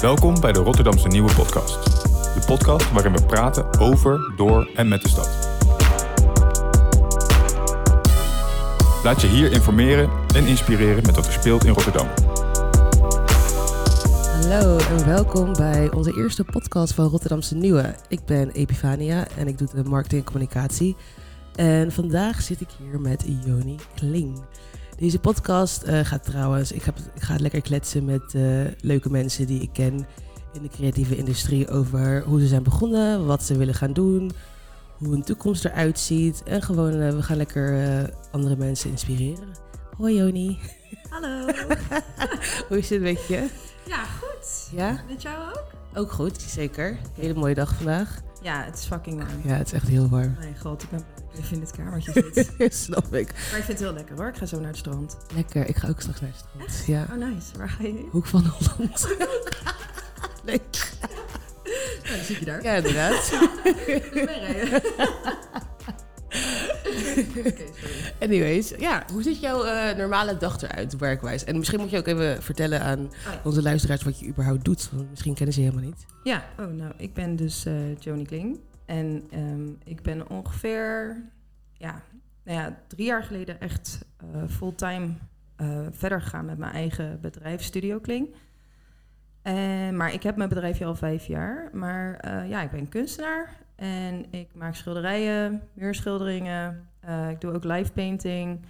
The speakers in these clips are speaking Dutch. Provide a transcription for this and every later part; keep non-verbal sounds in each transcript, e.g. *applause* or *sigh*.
Welkom bij de Rotterdamse Nieuwe Podcast. De podcast waarin we praten over, door en met de stad. Laat je hier informeren en inspireren met wat er speelt in Rotterdam. Hallo en welkom bij onze eerste podcast van Rotterdamse Nieuwe. Ik ben Epifania en ik doe de marketing en communicatie. En vandaag zit ik hier met Joni Kling. Deze podcast eh, gaat trouwens, ik, heb, ik ga lekker kletsen met eh, leuke mensen die ik ken in de creatieve industrie over hoe ze zijn begonnen, wat ze willen gaan doen, hoe hun toekomst eruit ziet. En gewoon, eh, we gaan lekker andere mensen inspireren. Hoi Joni. Hallo. *laughs* hoe is het met je? Ja. Ja? Met jou ook? Ook goed, zeker. Hele mooie dag vandaag. Ja, het is fucking warm. Ja, het is echt heel warm. Mijn god, ik ben even in dit kamertje *laughs* zit. Snap ik. Maar ik vind het heel lekker hoor. Ik ga zo naar het strand. Lekker, ik ga ook straks naar het strand. Echt? Ja. Oh, nice. Waar ga je heen? Hoek van Holland. *laughs* nee. Ja, dan zit je daar. Ja, inderdaad. *laughs* Meerijden. Oké, sorry. Anyways, ja, hoe ziet jouw eh, normale dag eruit, werkwijs? En misschien moet je ook even vertellen aan ja. onze luisteraars wat je überhaupt doet. Want misschien kennen ze je helemaal niet. Ja, oh, nou, ik ben dus eh Joni Kling. En ehm, ik ben ongeveer, ja, nou ja, drie jaar geleden echt eh, fulltime verder gegaan met mijn eigen bedrijf, Studio Kling. En, maar ik heb mijn bedrijfje al vijf jaar. Maar ja, ik ben kunstenaar en ik maak schilderijen, muurschilderingen. Eh, ik doe ook live painting.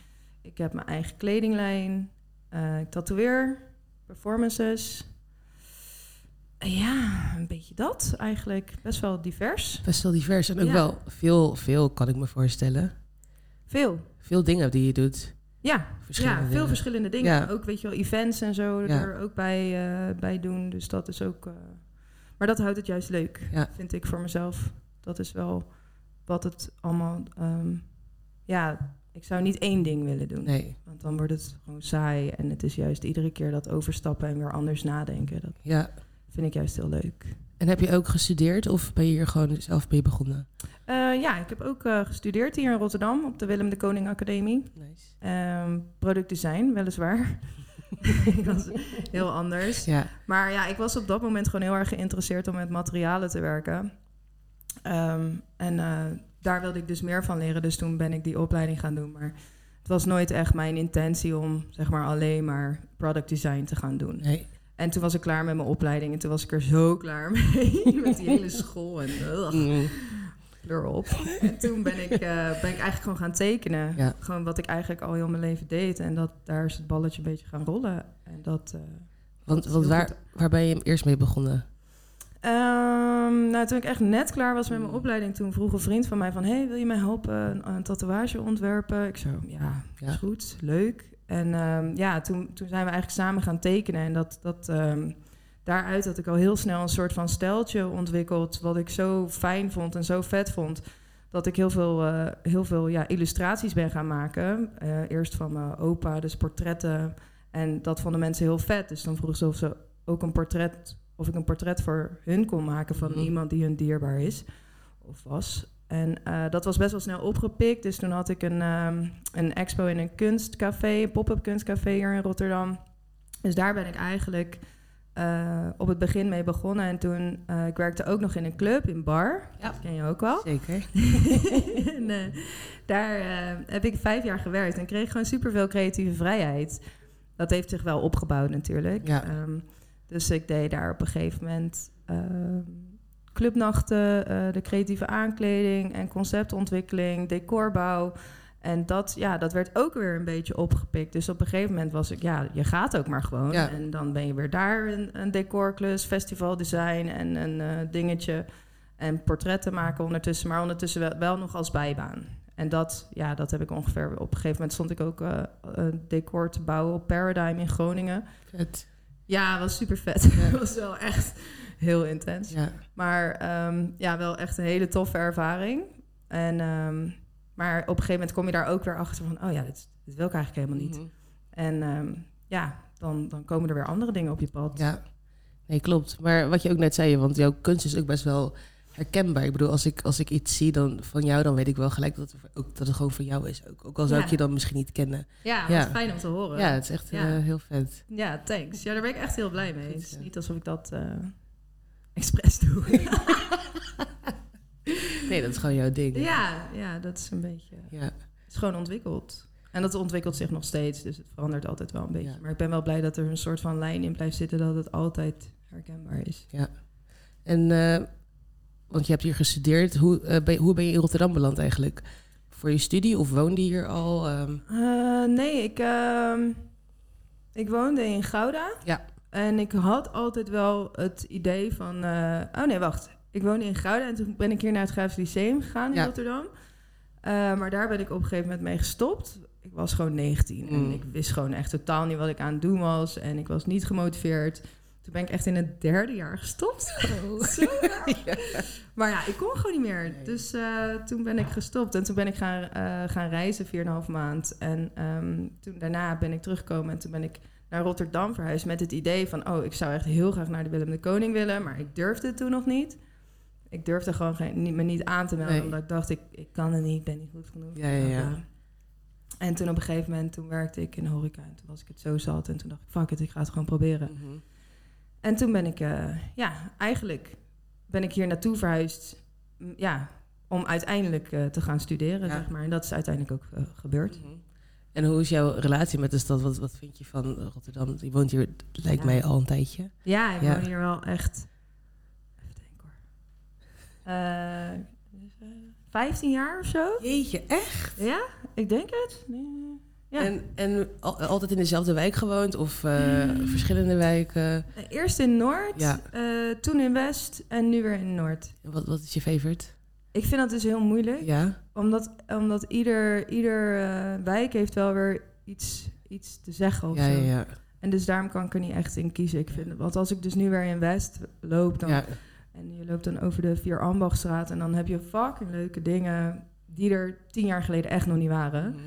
Ik heb mijn eigen kledinglijn. Eh, ik tatoeëer, performances. Ja, een beetje dat eigenlijk. Best wel divers. Best wel divers en ook Ja. wel veel, veel kan ik me voorstellen. Veel. Veel dingen die je doet. Ja, Verschillende ja veel dingen. verschillende dingen. Ja. Ook, weet je wel, events en zo Ja. er ook bij, eh, bij doen. Dus dat is ook... eh, maar dat houdt het juist leuk, Ja. vind ik voor mezelf. Dat is wel wat het allemaal... ehm, ja, ik zou niet één ding willen doen. Nee, Want dan wordt het gewoon saai. En het is juist iedere keer dat overstappen en weer anders nadenken. Dat ja. vind ik juist heel leuk. En heb je ook gestudeerd of ben je hier gewoon zelf mee begonnen? Eh, ja, ik heb ook eh, gestudeerd hier in Rotterdam op de Willem de Koning Academie. Nice. Ehm productdesign, weliswaar. *laughs* is heel anders. Ja, Maar ja, ik was op dat moment gewoon heel erg geïnteresseerd om met materialen te werken. Ehm, en eh, daar wilde ik dus meer van leren. Dus toen ben ik die opleiding gaan doen. Maar het was nooit echt mijn intentie om zeg maar alleen maar product design te gaan doen. nee. En toen was ik klaar met mijn opleiding. En toen was ik er zo klaar mee. *laughs* met die hele school en ugh, Mm. kleur op. En toen ben ik, eh, ben ik eigenlijk gewoon gaan tekenen. Ja. Gewoon wat ik eigenlijk al heel mijn leven deed. En dat, daar is het balletje een beetje gaan rollen. En dat... eh, Want, want waar, waar ben je eerst mee begonnen? Ehm, nou, toen ik echt net klaar was met mijn opleiding, toen vroeg een vriend van mij van... hey, wil je mij helpen een, een tatoeage ontwerpen? Ik zo, ja, Ja. is goed, leuk. En ehm, ja, toen, toen zijn we eigenlijk samen gaan tekenen. En dat, dat, ehm, daaruit had ik al heel snel een soort van steltje ontwikkeld... wat ik zo fijn vond en zo vet vond... dat ik heel veel, eh, heel veel ja, illustraties ben gaan maken. Eh, eerst van mijn opa, dus portretten. En dat vonden mensen heel vet. Dus dan vroegen ze of ze ook een portret of ik een portret voor hun kon maken van Mhm. iemand die hun dierbaar is of was. En eh, dat was best wel snel opgepikt. Dus toen had ik een, ehm, een expo in een kunstcafé, een pop-up kunstcafé hier in Rotterdam. Dus daar ben ik eigenlijk eh, op het begin mee begonnen. En toen, eh, ik werkte ook nog in een club, in bar. Ja. Dat ken je ook wel. Zeker. *laughs* en, daar heb ik vijf jaar gewerkt en kreeg gewoon superveel creatieve vrijheid. Dat heeft zich wel opgebouwd natuurlijk. Ja. Ehm, dus ik deed daar op een gegeven moment ehm, clubnachten, eh, de creatieve aankleding en conceptontwikkeling, decorbouw. En dat, ja, dat werd ook weer een beetje opgepikt. Dus op een gegeven moment was ik, ja, je gaat ook maar gewoon. Ja. En dan ben je weer daar een, een decorklus, festivaldesign en een eh, dingetje. En portretten maken ondertussen, maar ondertussen wel, wel nog als bijbaan. En dat, ja, dat heb ik ongeveer... Op een gegeven moment stond ik ook eh, een decor te bouwen op Paradigm in Groningen. Vet. Ja, was super vet. Ja. *laughs* Het was wel echt heel intens. Ja. Maar ehm, ja, wel echt een hele toffe ervaring. En, ehm, maar op een gegeven moment kom je daar ook weer achter van... oh ja, dit, dit wil ik eigenlijk helemaal niet. Mhm. En ehm, ja, dan, dan komen er weer andere dingen op je pad. Ja, nee, klopt. Maar wat je ook net zei, want jouw kunst is ook best wel herkenbaar. Ik bedoel, als ik, als ik iets zie dan, van jou, dan weet ik wel gelijk dat het, ook, dat het gewoon van jou is. Ook, ook al zou Ja. ik je dan misschien niet kennen. Ja, Ja. fijn om te horen. Ja, het is echt Ja. eh, heel vet. Ja, thanks. Ja, daar ben ik echt heel blij mee. Het is ja. niet alsof ik dat eh *laughs* expres doe. *laughs* Nee, dat is gewoon jouw ding. ja, ja, dat is een beetje... Ja. Het is gewoon ontwikkeld. En dat ontwikkelt zich nog steeds, dus het verandert altijd wel een beetje. Ja. Maar ik ben wel blij dat er een soort van lijn in blijft zitten dat het altijd herkenbaar is. En, eh, want je hebt hier gestudeerd. Hoe, eh, ben, hoe ben je in Rotterdam beland eigenlijk? Voor je studie of woonde je hier al? ehm? Eh, nee, ik, ehm, ik woonde in Gouda. Ja. En ik had altijd wel het idee van... eh, oh nee, wacht. Ik woonde in Gouda en toen ben ik hier naar het Grafisch Lyceum gegaan in Ja. Rotterdam. Maar daar ben ik op een gegeven moment mee gestopt. Ik was gewoon 19 en Mm. ik wist gewoon echt totaal niet wat ik aan het doen was. En ik was niet gemotiveerd. Toen ben ik echt in het derde jaar gestopt. *laughs* Zo raar. *laughs* Maar ja, ik kon gewoon niet meer. Nee. Dus eh, toen ben ik gestopt. En toen ben ik gaan, eh, gaan reizen, 4,5 maand. En ehm, toen daarna ben ik teruggekomen. En toen ben ik naar Rotterdam verhuisd met het idee van... oh, ik zou echt heel graag naar de Willem de Koning willen. Maar ik durfde het toen nog niet. Ik durfde gewoon geen, niet, me niet aan te melden. Nee. Omdat ik dacht, ik, ik kan het niet, ik ben niet goed genoeg. Ja, ja, ja. En toen op een gegeven moment, toen werkte ik in de horeca. En toen was ik het zo zat. En toen dacht ik, fuck it, ik ga het gewoon proberen. Mhm. En toen ben ik, eh, ja, eigenlijk ben ik hier naartoe verhuisd. Ja, om uiteindelijk eh, te gaan studeren, Ja. zeg maar. En dat is uiteindelijk ook eh, gebeurd. Mhm. En hoe is jouw relatie met de stad? Wat, wat vind je van Rotterdam? Je woont hier, lijkt Ja. mij, al een tijdje. Ja, ik Ja. woon hier wel echt... Even denken hoor. Eh, dus, eh, 15 jaar of zo? Jeetje, echt? Ja, ik denk het. Nee. Ja. En, en al- altijd in dezelfde wijk gewoond? Of eh, verschillende wijken? Eh, Eerst in Noord, Ja. eh, toen in West en nu weer in Noord. Wat, wat is je favorite? Ik vind dat dus heel moeilijk. Ja? Omdat, omdat ieder, ieder wijk heeft wel weer iets, iets te zeggen of Ja, zo. ja, ja. En dus daarom kan ik er niet echt in kiezen. Ik vind, want als ik dus nu weer in West loop, dan, en je loopt dan over de Vier Ambachtstraat... en dan heb je fucking leuke dingen die er tien jaar geleden echt nog niet waren. Mhm.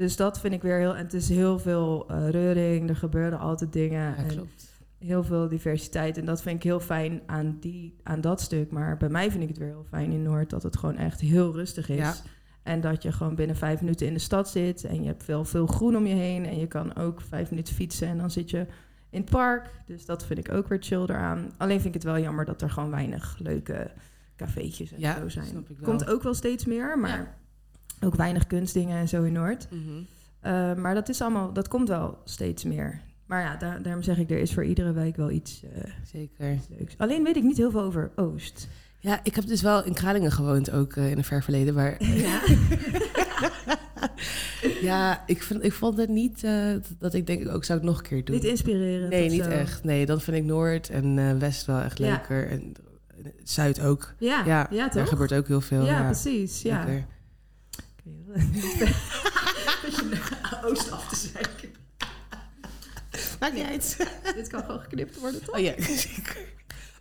Dus dat vind ik weer heel... En het is heel veel eh, reuring, er gebeuren altijd dingen. Ja, en klopt. heel veel diversiteit. En dat vind ik heel fijn aan, die, aan dat stuk. Maar bij mij vind ik het weer heel fijn in Noord dat het gewoon echt heel rustig is. Ja. En dat je gewoon binnen vijf minuten in de stad zit. En je hebt veel, veel groen om je heen. En je kan ook vijf minuten fietsen. En dan zit je in het park. Dus dat vind ik ook weer chill eraan. Alleen vind ik het wel jammer dat er gewoon weinig leuke cafeetjes en Ja, zo zijn. Komt ook wel steeds meer. Maar ook weinig kunstdingen en zo in Noord. Mhm. Uh, maar dat is allemaal, dat komt wel steeds meer. Maar ja, daar, daarom zeg ik, er is voor iedere wijk wel iets eh, Zeker. leuks. Alleen weet ik niet heel veel over Oost. Ja, ik heb dus wel in Kralingen gewoond, ook eh, in een ver verleden. Maar *laughs* *laughs* Ja. ja, ik, vind, ik vond het niet eh, dat ik denk, ook zou ik nog een keer doen. niet inspirerend. nee, niet zo. echt. Nee, dan vind ik Noord en eh, West wel echt Ja. leuker. En eh, Zuid ook. Ja, Ja, ja, Daar toch? gebeurt ook heel veel. ja, Ja, precies. *laughs* Zeker. *laughs* Oost af te zeiken. Maakt niet uit. Dit kan gewoon geknipt worden, toch? Oh ja, zeker.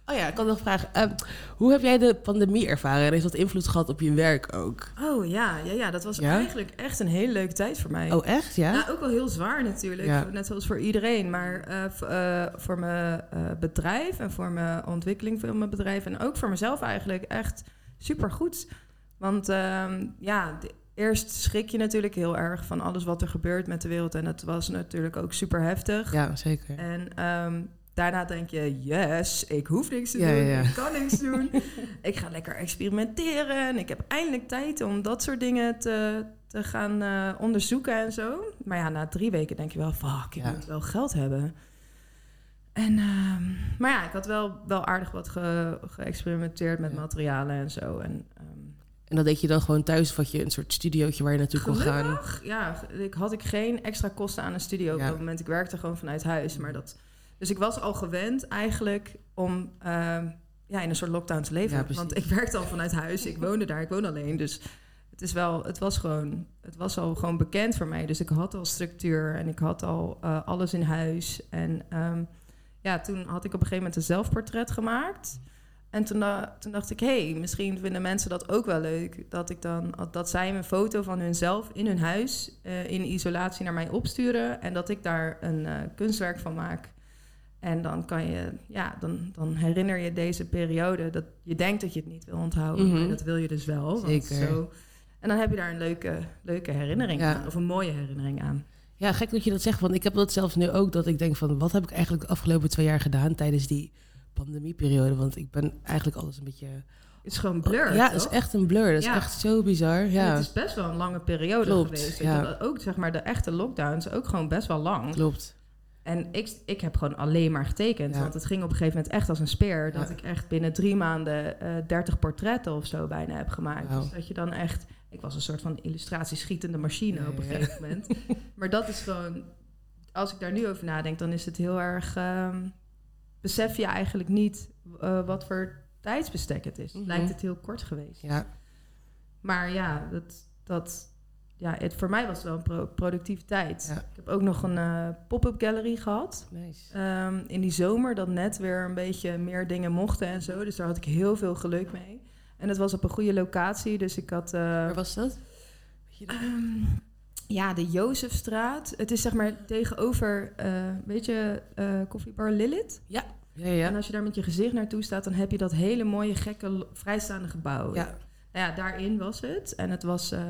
Oh ja, ik had nog vragen. Ehm, hoe heb jij de pandemie ervaren? En heeft dat invloed gehad op je werk ook? Oh ja, ja, ja, dat was Ja? eigenlijk echt een hele leuke tijd voor mij. Oh, echt? Ja? Nou, ook wel heel zwaar natuurlijk, Ja. net zoals voor iedereen. Maar eh, eh, voor mijn eh, bedrijf en voor mijn ontwikkeling van mijn bedrijf... en ook voor mezelf eigenlijk echt supergoed. Want ehm, ja, eerst schrik je natuurlijk heel erg van alles wat er gebeurt met de wereld. En het was natuurlijk ook super heftig. Ja, zeker. En ehm, daarna denk je, yes, ik hoef niks te Ja, doen, ja, ik kan niks doen. *laughs* ik ga lekker experimenteren en ik heb eindelijk tijd om dat soort dingen te, te gaan eh, onderzoeken en zo. Maar ja, na drie weken denk je wel, fuck, ik Ja. moet wel geld hebben. En, ehm, maar ja, ik had wel, wel aardig wat ge- geëxperimenteerd met materialen en zo. En, ehm, En dat deed je dan gewoon thuis? Of had je een soort studiootje waar je naartoe kon gaan? Ja, ik had ik geen extra kosten aan een studio op Ja. dat moment. Ik werkte gewoon vanuit huis. Maar dat, dus ik was al gewend eigenlijk om ehm, ja, in een soort lockdown te leven. Ja. Want ik werkte al vanuit huis. Ik woonde daar, ik woon alleen. Dus het, is wel, het, was gewoon, het was al gewoon bekend voor mij. Dus ik had al structuur en ik had al eh, alles in huis. En ehm, ja, toen had ik op een gegeven moment een zelfportret gemaakt. En toen, da- toen dacht ik, hé, hey, misschien vinden mensen dat ook wel leuk. Dat, ik dan, dat zij een foto van hunzelf in hun huis eh, in isolatie naar mij opsturen. En dat ik daar een eh, kunstwerk van maak. En dan kan je, ja, dan, dan herinner je deze periode dat je denkt dat je het niet wil onthouden. Mhm. Maar dat wil je dus wel. want Zeker. Zo, en dan heb je daar een leuke, leuke herinnering Ja. aan. Of een mooie herinnering aan. Ja, gek dat je dat zegt, want ik heb dat zelfs nu ook, dat ik denk van, wat heb ik eigenlijk de afgelopen twee jaar gedaan tijdens die pandemieperiode? Want ik ben eigenlijk alles een beetje... Het is gewoon blur, ja, het is echt een blur. Dat is Ja. echt zo bizar. En Ja, Het is best wel een lange periode Klopt, geweest. ja. Ook zeg maar de echte lockdowns ook gewoon best wel lang. klopt. En ik, ik heb gewoon alleen maar getekend. Ja. Want het ging op een gegeven moment echt als een speer. Dat Ja. ik echt binnen drie maanden eh 30 portretten of zo bijna heb gemaakt. Dus dat je dan echt... Ik was een soort van illustratieschietende machine op een ja. gegeven moment. *laughs* maar dat is gewoon... Als ik daar nu over nadenk, dan is het heel erg... ehm, besef je eigenlijk niet eh, wat voor tijdsbestek het is. Mhm. Lijkt het heel kort geweest. Ja, Maar ja, dat, dat, ja het, voor mij was het wel een pro- productieve tijd. Ja. Ik heb ook nog een eh, pop-up gallery gehad. nice. Ehm, in die zomer dat net weer een beetje meer dingen mochten en zo. Dus daar had ik heel veel geluk mee. En het was op een goede locatie, dus ik had... eh, Waar was dat? Weet je dat? ehm, ja, de Jozefstraat. Het is zeg maar tegenover, eh, weet je, eh, koffiebar Lilith. Ja, En ja. als je daar met je gezicht naartoe staat, dan heb je dat hele mooie, gekke, vrijstaande gebouw. Ja, Nou ja, daarin was het. En het was eh,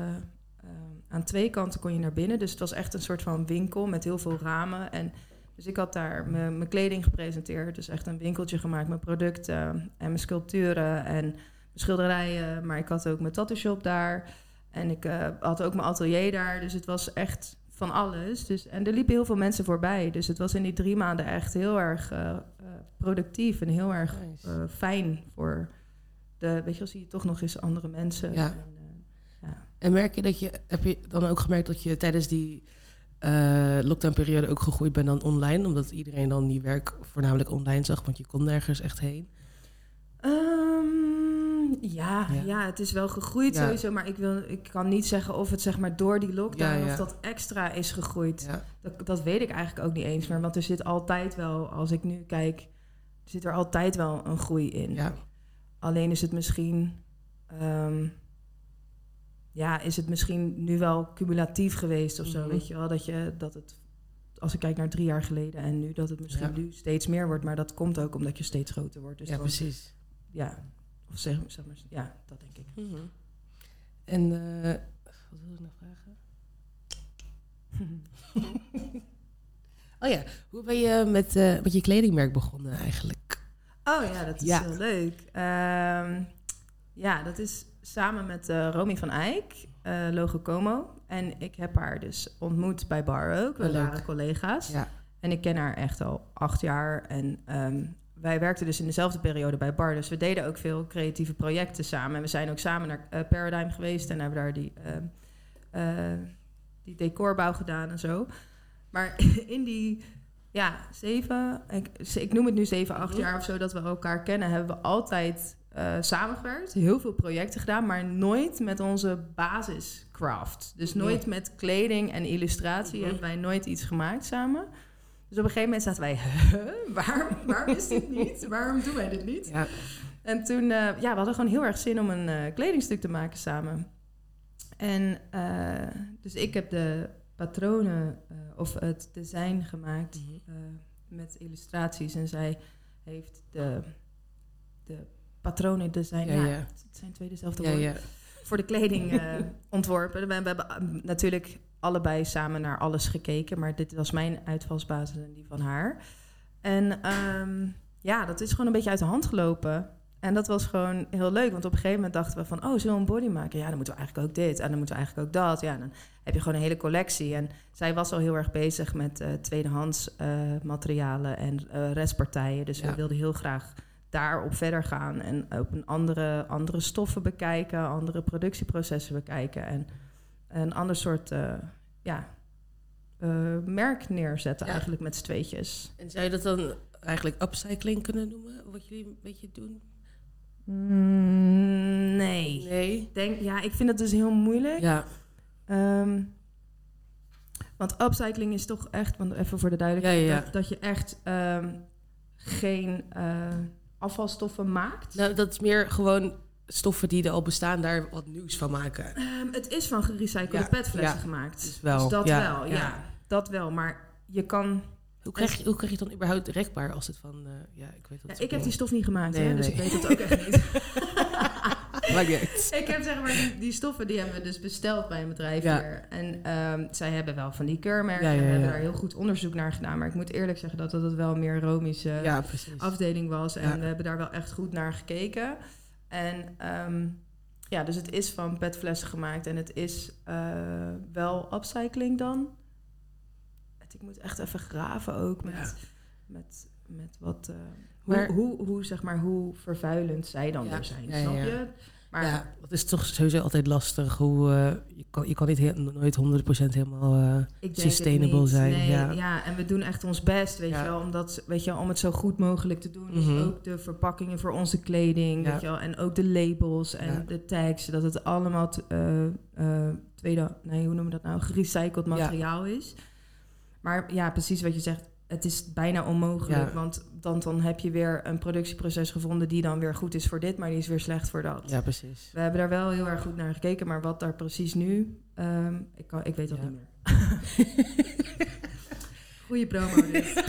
aan twee kanten kon je naar binnen. Dus het was echt een soort van winkel met heel veel ramen. En dus ik had daar mijn mijn kleding gepresenteerd. Dus echt een winkeltje gemaakt met producten en mijn sculpturen en mijn schilderijen. Maar ik had ook mijn tattoo shop daar. En ik eh, had ook mijn atelier daar. Dus het was echt van alles. Dus, en er liepen heel veel mensen voorbij. Dus het was in die drie maanden echt heel erg eh, eh, productief en heel erg nice. fijn voor de, weet je, zie je toch nog eens andere mensen. Ja. En, eh, En merk je dat je, heb je dan ook gemerkt dat je tijdens die eh lockdownperiode ook gegroeid bent dan online? Omdat iedereen dan die werk voornamelijk online zag, want je kon nergens echt heen. Ehm, ja, Ja. ja. het is wel gegroeid Ja. sowieso, maar ik, wil, ik kan niet zeggen of het zeg maar door die lockdown Ja, of dat extra is gegroeid. Dat, dat weet ik eigenlijk ook niet eens meer, want er zit altijd wel, als ik nu kijk, zit er altijd wel een groei in. ja, Alleen is het misschien, ehm, ja, is het misschien nu wel cumulatief geweest of zo, Mhm. weet je wel, dat je dat het, als ik kijk naar drie jaar geleden en nu dat het misschien Ja. nu steeds meer wordt, maar dat komt ook omdat je steeds groter wordt. Dus ja dan- precies. ja, of zeg, zeg maar, ja, dat denk ik. Mhm. En eh, wat wil ik nog vragen? *laughs* Oh ja, hoe ben je met, eh, met je kledingmerk begonnen eigenlijk? Oh ja, dat is Ja. heel leuk. Ehm, ja, dat is samen met eh Romy van Eyck, Logo Como. En ik heb haar dus ontmoet bij Bar ook. We Oh, waren collega's. Ja, En ik ken haar echt al acht jaar. En ehm, wij werkten dus in dezelfde periode bij Bar. Dus we deden ook veel creatieve projecten samen. En we zijn ook samen naar eh, Paradigm geweest en hebben daar die, ehm, eh, die decorbouw gedaan en zo. Maar *laughs* in die ja, zeven, ik, ik noem het nu zeven, acht Mhm. jaar of zo dat we elkaar kennen, hebben we altijd eh, samengewerkt. Heel veel projecten gedaan, maar nooit met onze basiscraft. Dus nooit met kleding en illustratie Mhm. hebben wij nooit iets gemaakt samen. Dus op een gegeven moment zaten wij, huh? Waar, waarom is dit niet? Waarom doen wij dit niet? ja. En toen, eh, ja, we hadden gewoon heel erg zin om een eh, kledingstuk te maken samen. En eh, dus ik heb de patronen of het design gemaakt Mhm. met illustraties. En zij heeft de, de patronen design, Ja, ja, ja. het zijn twee dezelfde ja, woorden, ja. voor de kleding ontworpen. We, we hebben natuurlijk allebei samen naar alles gekeken, maar dit was mijn uitvalsbasis en die van haar. En ehm, ja, dat is gewoon een beetje uit de hand gelopen. En dat was gewoon heel leuk, want op een gegeven moment dachten we van... oh, zullen we een body maken? Ja, dan moeten we eigenlijk ook dit en dan moeten we eigenlijk ook dat. Ja, dan heb je gewoon een hele collectie. En zij was al heel erg bezig met eh, tweedehands eh, materialen en eh, restpartijen. Dus Ja. we wilden heel graag daarop verder gaan... en op een andere, andere stoffen bekijken, andere productieprocessen bekijken... en een ander soort eh, ja, eh, merk neerzetten Ja. eigenlijk met z'n tweetjes. En zou je dat dan eigenlijk upcycling kunnen noemen? Wat jullie een beetje doen? Mm, nee. Nee. Denk, ja, ik vind het dus heel moeilijk. Ja, Ehm, want upcycling is toch echt, want even voor de duidelijkheid, Ja, ja. Dat, dat je echt ehm, geen eh, afvalstoffen maakt. nou, dat is meer gewoon stoffen die er al bestaan, daar wat nieuws van maken. Ehm, het is van gerecyclede Ja, petflessen ja. gemaakt. Dus wel, Dus dat ja, wel, ja. ja. Dat wel, maar je kan... Hoe krijg, je, hoe krijg je het dan überhaupt rekbaar als het van... eh, ja, ik weet dat Ja, ik heb die stof niet gemaakt, Nee, hè, dus ik weet het ook echt niet. *laughs* *laughs* Ik heb zeg maar die, die stoffen die hebben we dus besteld bij een bedrijf Ja. hier. En ehm, zij hebben wel van die keurmerken. Ja, ja, en we hebben daar heel goed onderzoek naar gedaan. Maar ik moet eerlijk zeggen dat het wel meer Romische afdeling was. En Ja. we hebben daar wel echt goed naar gekeken. En ehm, ja, dus het is van petflessen gemaakt. En het is eh, wel upcycling dan. Het- ik moet echt even graven ook met, Ja. met, met wat... eh, Maar- hoe, hoe, hoe, zeg maar, hoe vervuilend zij dan Ja. weer zijn, snap ja. je? Maar ja, dat is toch sowieso altijd lastig. Hoe, eh, je, kan, je kan niet heel, nooit 100% helemaal... eh, sustainable zijn, Nee, ja. ja. en we doen echt ons best, weet Ja. je wel, omdat, weet je wel, om het zo goed mogelijk te doen. Dus Mhm. ook de verpakkingen voor onze kleding, weet je wel, en ook de labels en de tags, dat het allemaal eh, tweede, nee, hoe noemen we dat nou, gerecycled materiaal is. Maar ja, precies wat je zegt, het is bijna onmogelijk, Ja. want dan, dan heb je weer een productieproces gevonden die dan weer goed is voor dit, maar die is weer slecht voor dat. ja, precies. We hebben daar wel heel erg goed naar gekeken, maar wat daar precies nu, ehm, ik, kan, ik weet dat Ja. niet meer. *laughs* Goeie promo dit. *laughs*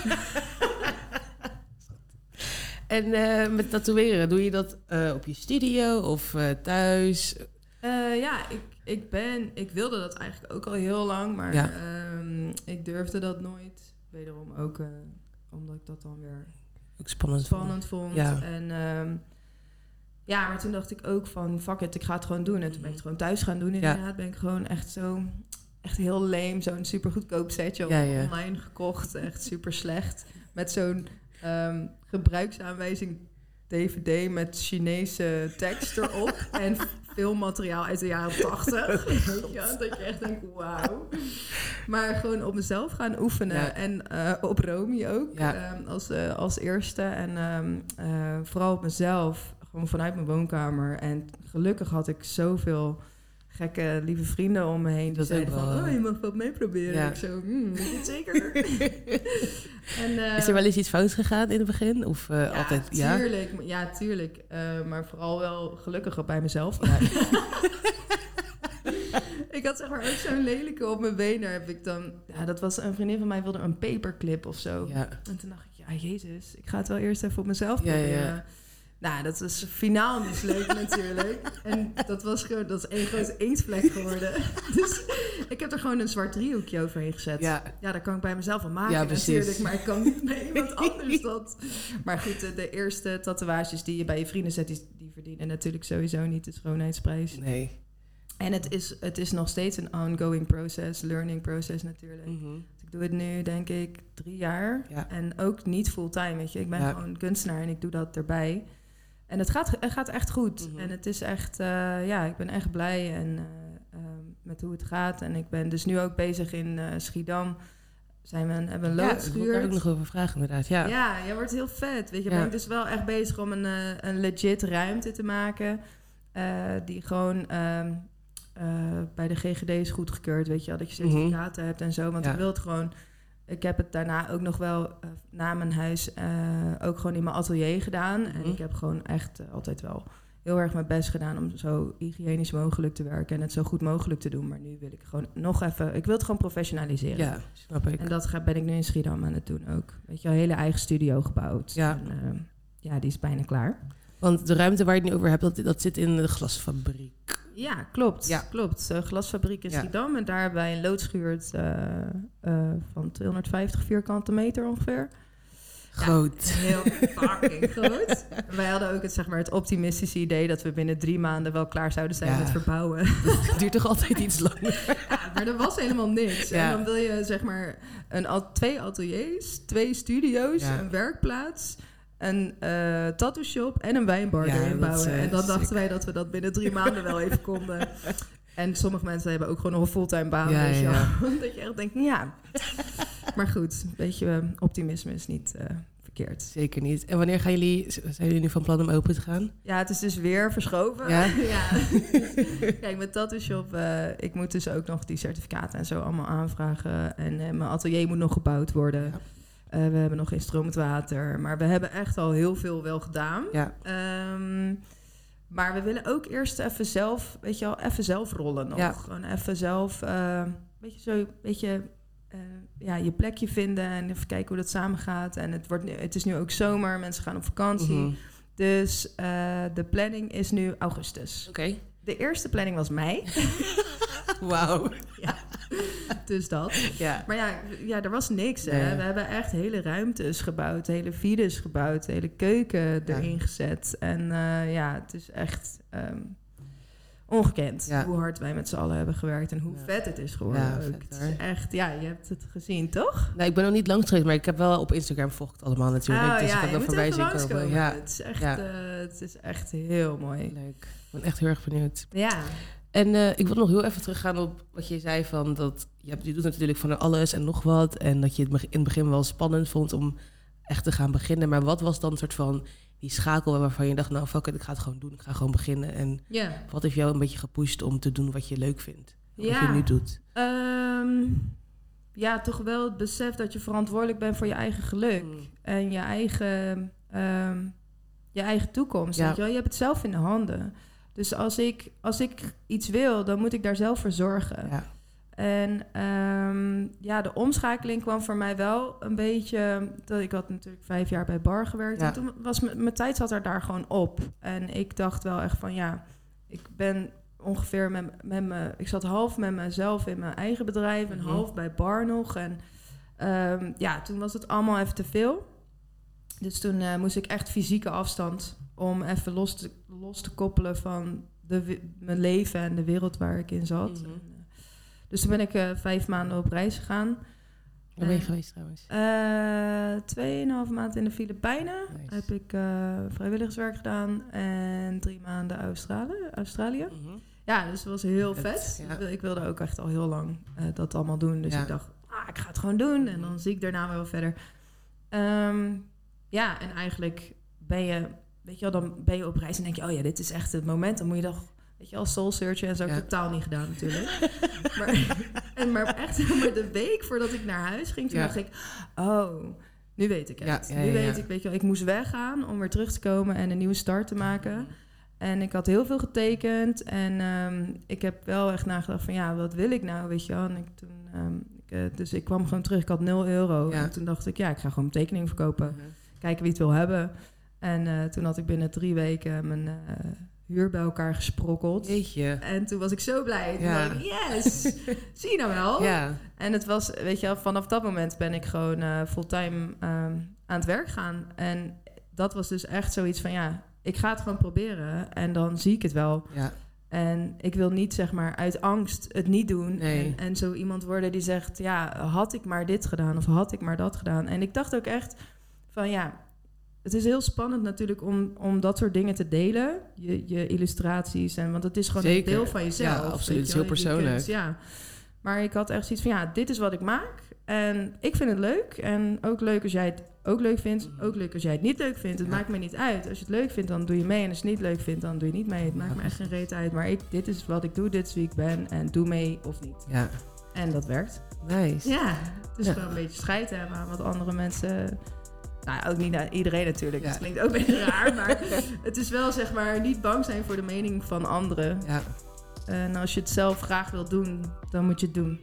En eh, met tatoeëren, doe je dat eh, op je studio of eh, thuis? Ja, ik, ik ben, ik wilde dat eigenlijk ook al heel lang, maar Ja. ehm, ik durfde dat nooit. Wederom ook eh, omdat ik dat dan weer Ook spannend. spannend vond. Ja. En ehm, ja, maar toen dacht ik ook van, fuck it, ik ga het gewoon doen. En toen ben ik het gewoon thuis gaan doen. Inderdaad, ben ik gewoon echt zo, echt heel leem, zo'n super goedkoop setje Ja, online gekocht. Echt super slecht. Met zo'n ehm, gebruiksaanwijzing DVD met Chinese tekst erop. *laughs* en veel materiaal uit de jaren 80. *laughs* ja, dat je echt denkt, wauw. *laughs* Maar gewoon op mezelf gaan oefenen. Ja. En eh, op Romy ook, Ja. ehm, als, eh, als eerste. En ehm, eh, vooral op mezelf, gewoon vanuit mijn woonkamer. En gelukkig had ik zoveel gekke, lieve vrienden om me heen. Dat zeiden van, wel. oh, je mag wat meeproberen. Ja. Ik zo, weet het zeker? *laughs* en, eh, Is er wel eens iets fout gegaan in het begin? Of ja, altijd? Ja. tuurlijk. Ja, tuurlijk. Eh, maar vooral wel gelukkig bij mezelf. *laughs* ik had zeg maar ook zo'n lelijke op mijn benen. Heb ik dan, ja, dat was een vriendin van mij wilde een paperclip of zo. Ja. En toen dacht ik, ja, jezus, ik ga het wel eerst even op mezelf proberen. Nou, dat was finaal mislukt *laughs* natuurlijk. En dat was gewoon, dat is één grote inktvlek geworden. *laughs* Dus ik heb er gewoon een zwart driehoekje overheen gezet. Ja. Ja, daar kan ik bij mezelf van maken Ja, precies. natuurlijk. Maar ik kan niet bij *laughs* iemand anders dat. Maar goed, de, de eerste tatoeages die je bij je vrienden zet... Die, die verdienen natuurlijk sowieso niet de schoonheidsprijs. Nee. En het is, het is nog steeds een ongoing process, learning process natuurlijk. Mhm. Ik doe het nu, denk ik, drie jaar. Ja. En ook niet fulltime, weet je. Ik ben gewoon kunstenaar en ik doe dat erbij. En het gaat, het gaat echt goed. Mhm. En het is echt, eh, ja, ik ben echt blij en, eh, ehm, met hoe het gaat. En ik ben dus nu ook bezig in eh, Schiedam. Zijn we een, hebben een Ja, lood ik wil daar ook nog over vragen inderdaad. Ja. ja, ja, wordt heel vet. Weet je, Ja. ben ik dus wel echt bezig om een, een legit ruimte te maken. die gewoon ehm, eh, bij de GGD is goedgekeurd. Weet je wel, dat je Mhm. certificaten hebt en zo. Want Ja. ik wil het gewoon... Ik heb het daarna ook nog wel eh, na mijn huis eh, ook gewoon in mijn atelier gedaan. En Mhm. ik heb gewoon echt eh, altijd wel heel erg mijn best gedaan om zo hygiënisch mogelijk te werken en het zo goed mogelijk te doen. Maar nu wil ik gewoon nog even, ik wil het gewoon professionaliseren. Ja, snap ik. En dat ga, ben ik nu in Schiedam aan het doen ook. Weet je, een hele eigen studio gebouwd. Ja. En, ehm, ja, die is bijna klaar. Want de ruimte waar je het nu over hebt, dat, dat zit in de glasfabriek. Ja, klopt. Ja. klopt. Eh, glasfabriek in Ja. Schiedam. En daar hebben wij een loodschuur eh, eh, van 250 vierkante meter ongeveer. Groot. Heel fucking *laughs* groot. Wij hadden ook het, zeg maar, het optimistische idee dat we binnen drie maanden wel klaar zouden zijn Ja. met verbouwen. *laughs* Het duurt toch altijd iets *laughs* langer? Ja, maar er was helemaal niks. En dan wil je zeg maar een, al- twee ateliers, twee studio's, een werkplaats, een eh tattoo shop en een wijnbar Ja, erin bouwen. eh, en dan dachten sick. wij dat we dat binnen drie maanden wel even konden. *laughs* En sommige mensen hebben ook gewoon nog een fulltime baan. Ja, je ja. *laughs* Dat je echt denkt, ja. Maar goed, een beetje eh, optimisme is niet eh, verkeerd. Zeker niet. En wanneer gaan jullie, zijn jullie nu van plan om open te gaan? Ja, het is dus weer verschoven. Ja? *laughs* ja. Kijk, met Tattoo Shop, eh, ik moet dus ook nog die certificaten en zo allemaal aanvragen. En eh, mijn atelier moet nog gebouwd worden. Ja. Eh, we hebben nog geen stromend water. Maar we hebben echt al heel veel wel gedaan. Ja. Ehm, maar we willen ook eerst even zelf, weet je wel, even zelf rollen nog. Ja. Gewoon even zelf, eh, beetje zo, beetje eh, ja, je plekje vinden en even kijken hoe dat samengaat. En het, wordt nu, het is nu ook zomer, mensen gaan op vakantie. Mhm. Dus eh, de planning is nu augustus. Oké. De eerste planning was mei, *laughs* Wauw. *laughs* dus dat. Ja. Maar ja, ja, er was niks. Hè. Nee. We hebben echt hele ruimtes gebouwd, hele vides gebouwd, hele keuken Ja. erin gezet. En eh, ja, het is echt ehm, ongekend Ja. hoe hard wij met z'n allen hebben gewerkt en hoe Ja. vet het is geworden. Vet, het is echt, ja, je hebt het gezien, toch? Nou, ik ben nog niet langs geweest, maar ik heb wel op Instagram volg ik het allemaal natuurlijk. Ah, dus ja, ik heb wel zien komen. Ja, Het, is echt, eh, het is echt heel mooi. leuk. Ik ben echt heel erg benieuwd. Ja, En eh, ik wil nog heel even teruggaan op wat je zei van dat je, doet natuurlijk van alles en nog wat. En dat je het in het begin wel spannend vond om echt te gaan beginnen. Maar wat was dan een soort van die schakel waarvan je dacht, nou fuck it, ik ga het gewoon doen. Ik ga gewoon beginnen. En wat heeft jou een beetje gepusht om te doen wat je leuk vindt? Wat Ja. je nu doet. Ehm, ja, toch wel het besef dat je verantwoordelijk bent voor je eigen geluk. Mm. En je eigen, ehm, je eigen toekomst. Ja. Weet je, wel? je hebt het zelf in de handen. Dus als ik, als ik iets wil, dan moet ik daar zelf voor zorgen. Ja. En ehm, ja, de omschakeling kwam voor mij wel een beetje... Dat ik had natuurlijk vijf jaar bij bar gewerkt. Ja. En toen was mijn tijd zat er daar gewoon op. En ik dacht wel echt van ja, ik ben ongeveer met, met me... Ik zat half met mezelf in mijn eigen bedrijf en Mhm. half bij bar nog. En ehm, ja, toen was het allemaal even te veel. Dus toen eh, moest ik echt fysieke afstand om even los te, los te koppelen van de, mijn leven en de wereld waar ik in zat. Mhm. En, eh, dus toen ben ik eh, vijf maanden op reis gegaan. Waar ben je geweest trouwens? Eh, Tweeënhalf maand in de Filipijnen Nice. heb ik eh, vrijwilligerswerk gedaan en drie maanden Australië. Australië. Mhm. Ja, dus het was heel Vet, vet. ja. Ik wil- Ik wilde ook echt al heel lang eh, dat allemaal doen. Dus Ja. ik dacht, ah, ik ga het gewoon doen. En dan zie ik daarna wel verder. Ehm, ja, en eigenlijk ben je, weet je wel, dan ben je op reis en denk je, oh ja, dit is echt het moment. Dan moet je toch, weet je wel, soul searchen en zo. Ja. Totaal niet gedaan natuurlijk. *laughs* maar, en, maar echt *laughs* maar de week voordat ik naar huis ging, toen Ja. dacht ik, oh, nu weet ik het. Ja, nu weet ik, weet je wel, ik moest weggaan om weer terug te komen en een nieuwe start te maken. En ik had heel veel getekend. En ehm, ik heb wel echt nagedacht van ja, wat wil ik nou, weet je wel. En ik toen, ehm, ik, eh, dus ik kwam gewoon terug. Ik had 0 euro. En toen dacht ik, ja, ik ga gewoon een tekening verkopen. Mhm. Kijken wie het wil hebben. En eh, toen had ik binnen drie weken mijn eh, huur bij elkaar gesprokkeld. Jeetje. En toen was ik zo blij. Toen Ja. ik, yes! *laughs* Zie je nou wel? Ja. En het was, weet je vanaf dat moment ben ik gewoon eh, fulltime ehm, aan het werk gaan. En dat was dus echt zoiets van, ja, ik ga het gewoon proberen. En dan zie ik het wel. Ja. En ik wil niet, zeg maar, uit angst het niet doen. Nee. En, en zo iemand worden die zegt, ja, had ik maar dit gedaan of had ik maar dat gedaan. En ik dacht ook echt van, ja, het is heel spannend natuurlijk om, om dat soort dingen te delen. Je, je illustraties. En, want het is gewoon Zeker. een deel van jezelf. Ja, absoluut. je Het is heel persoonlijk. ja. Maar ik had echt zoiets van, ja, dit is wat ik maak. En ik vind het leuk. En ook leuk als jij het ook leuk vindt. Mhm. Ook leuk als jij het niet leuk vindt. Het Ja. maakt me niet uit. Als je het leuk vindt, dan doe je mee. En als je het niet leuk vindt, dan doe je niet mee. Het Ja, maakt me echt geen reet uit. Maar ik, dit is wat ik doe, dit is wie ik ben. En doe mee of niet. Ja. En dat werkt. Nice. Ja, het is Ja. gewoon een beetje scheid hebben aan wat andere mensen... Nou, ook niet aan iedereen natuurlijk. Ja. Dat klinkt ook een beetje *laughs* raar. Maar het is wel, zeg maar, niet bang zijn voor de mening van anderen. Ja. En als je het zelf graag wilt doen, dan moet je het doen.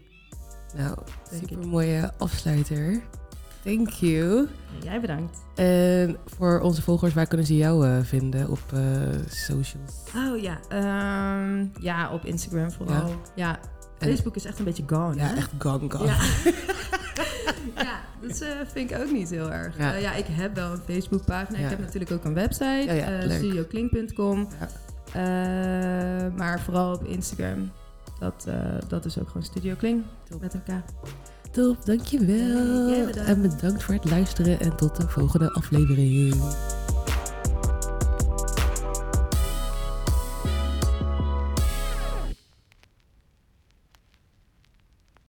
Nou, super mooie afsluiter. Thank you. Jij bedankt. En voor onze volgers, waar kunnen ze jou eh, vinden op eh, socials? Oh ja, ehm, ja, op Instagram vooral. Ja, Facebook is echt een beetje gone, Ja, hè? echt gone gone. Ja. *laughs* *laughs* ja, dat eh, vind ik ook niet heel erg. Ja. Ja, ja ik heb wel een Facebookpagina. Ja. Ik heb natuurlijk ook een website, Ja, eh. Eh, maar vooral op Instagram. Dat, eh, dat is ook gewoon Studio Kling Top. met elkaar. Top, dankjewel. Hey, jij bedankt. en bedankt voor het luisteren en tot de volgende aflevering.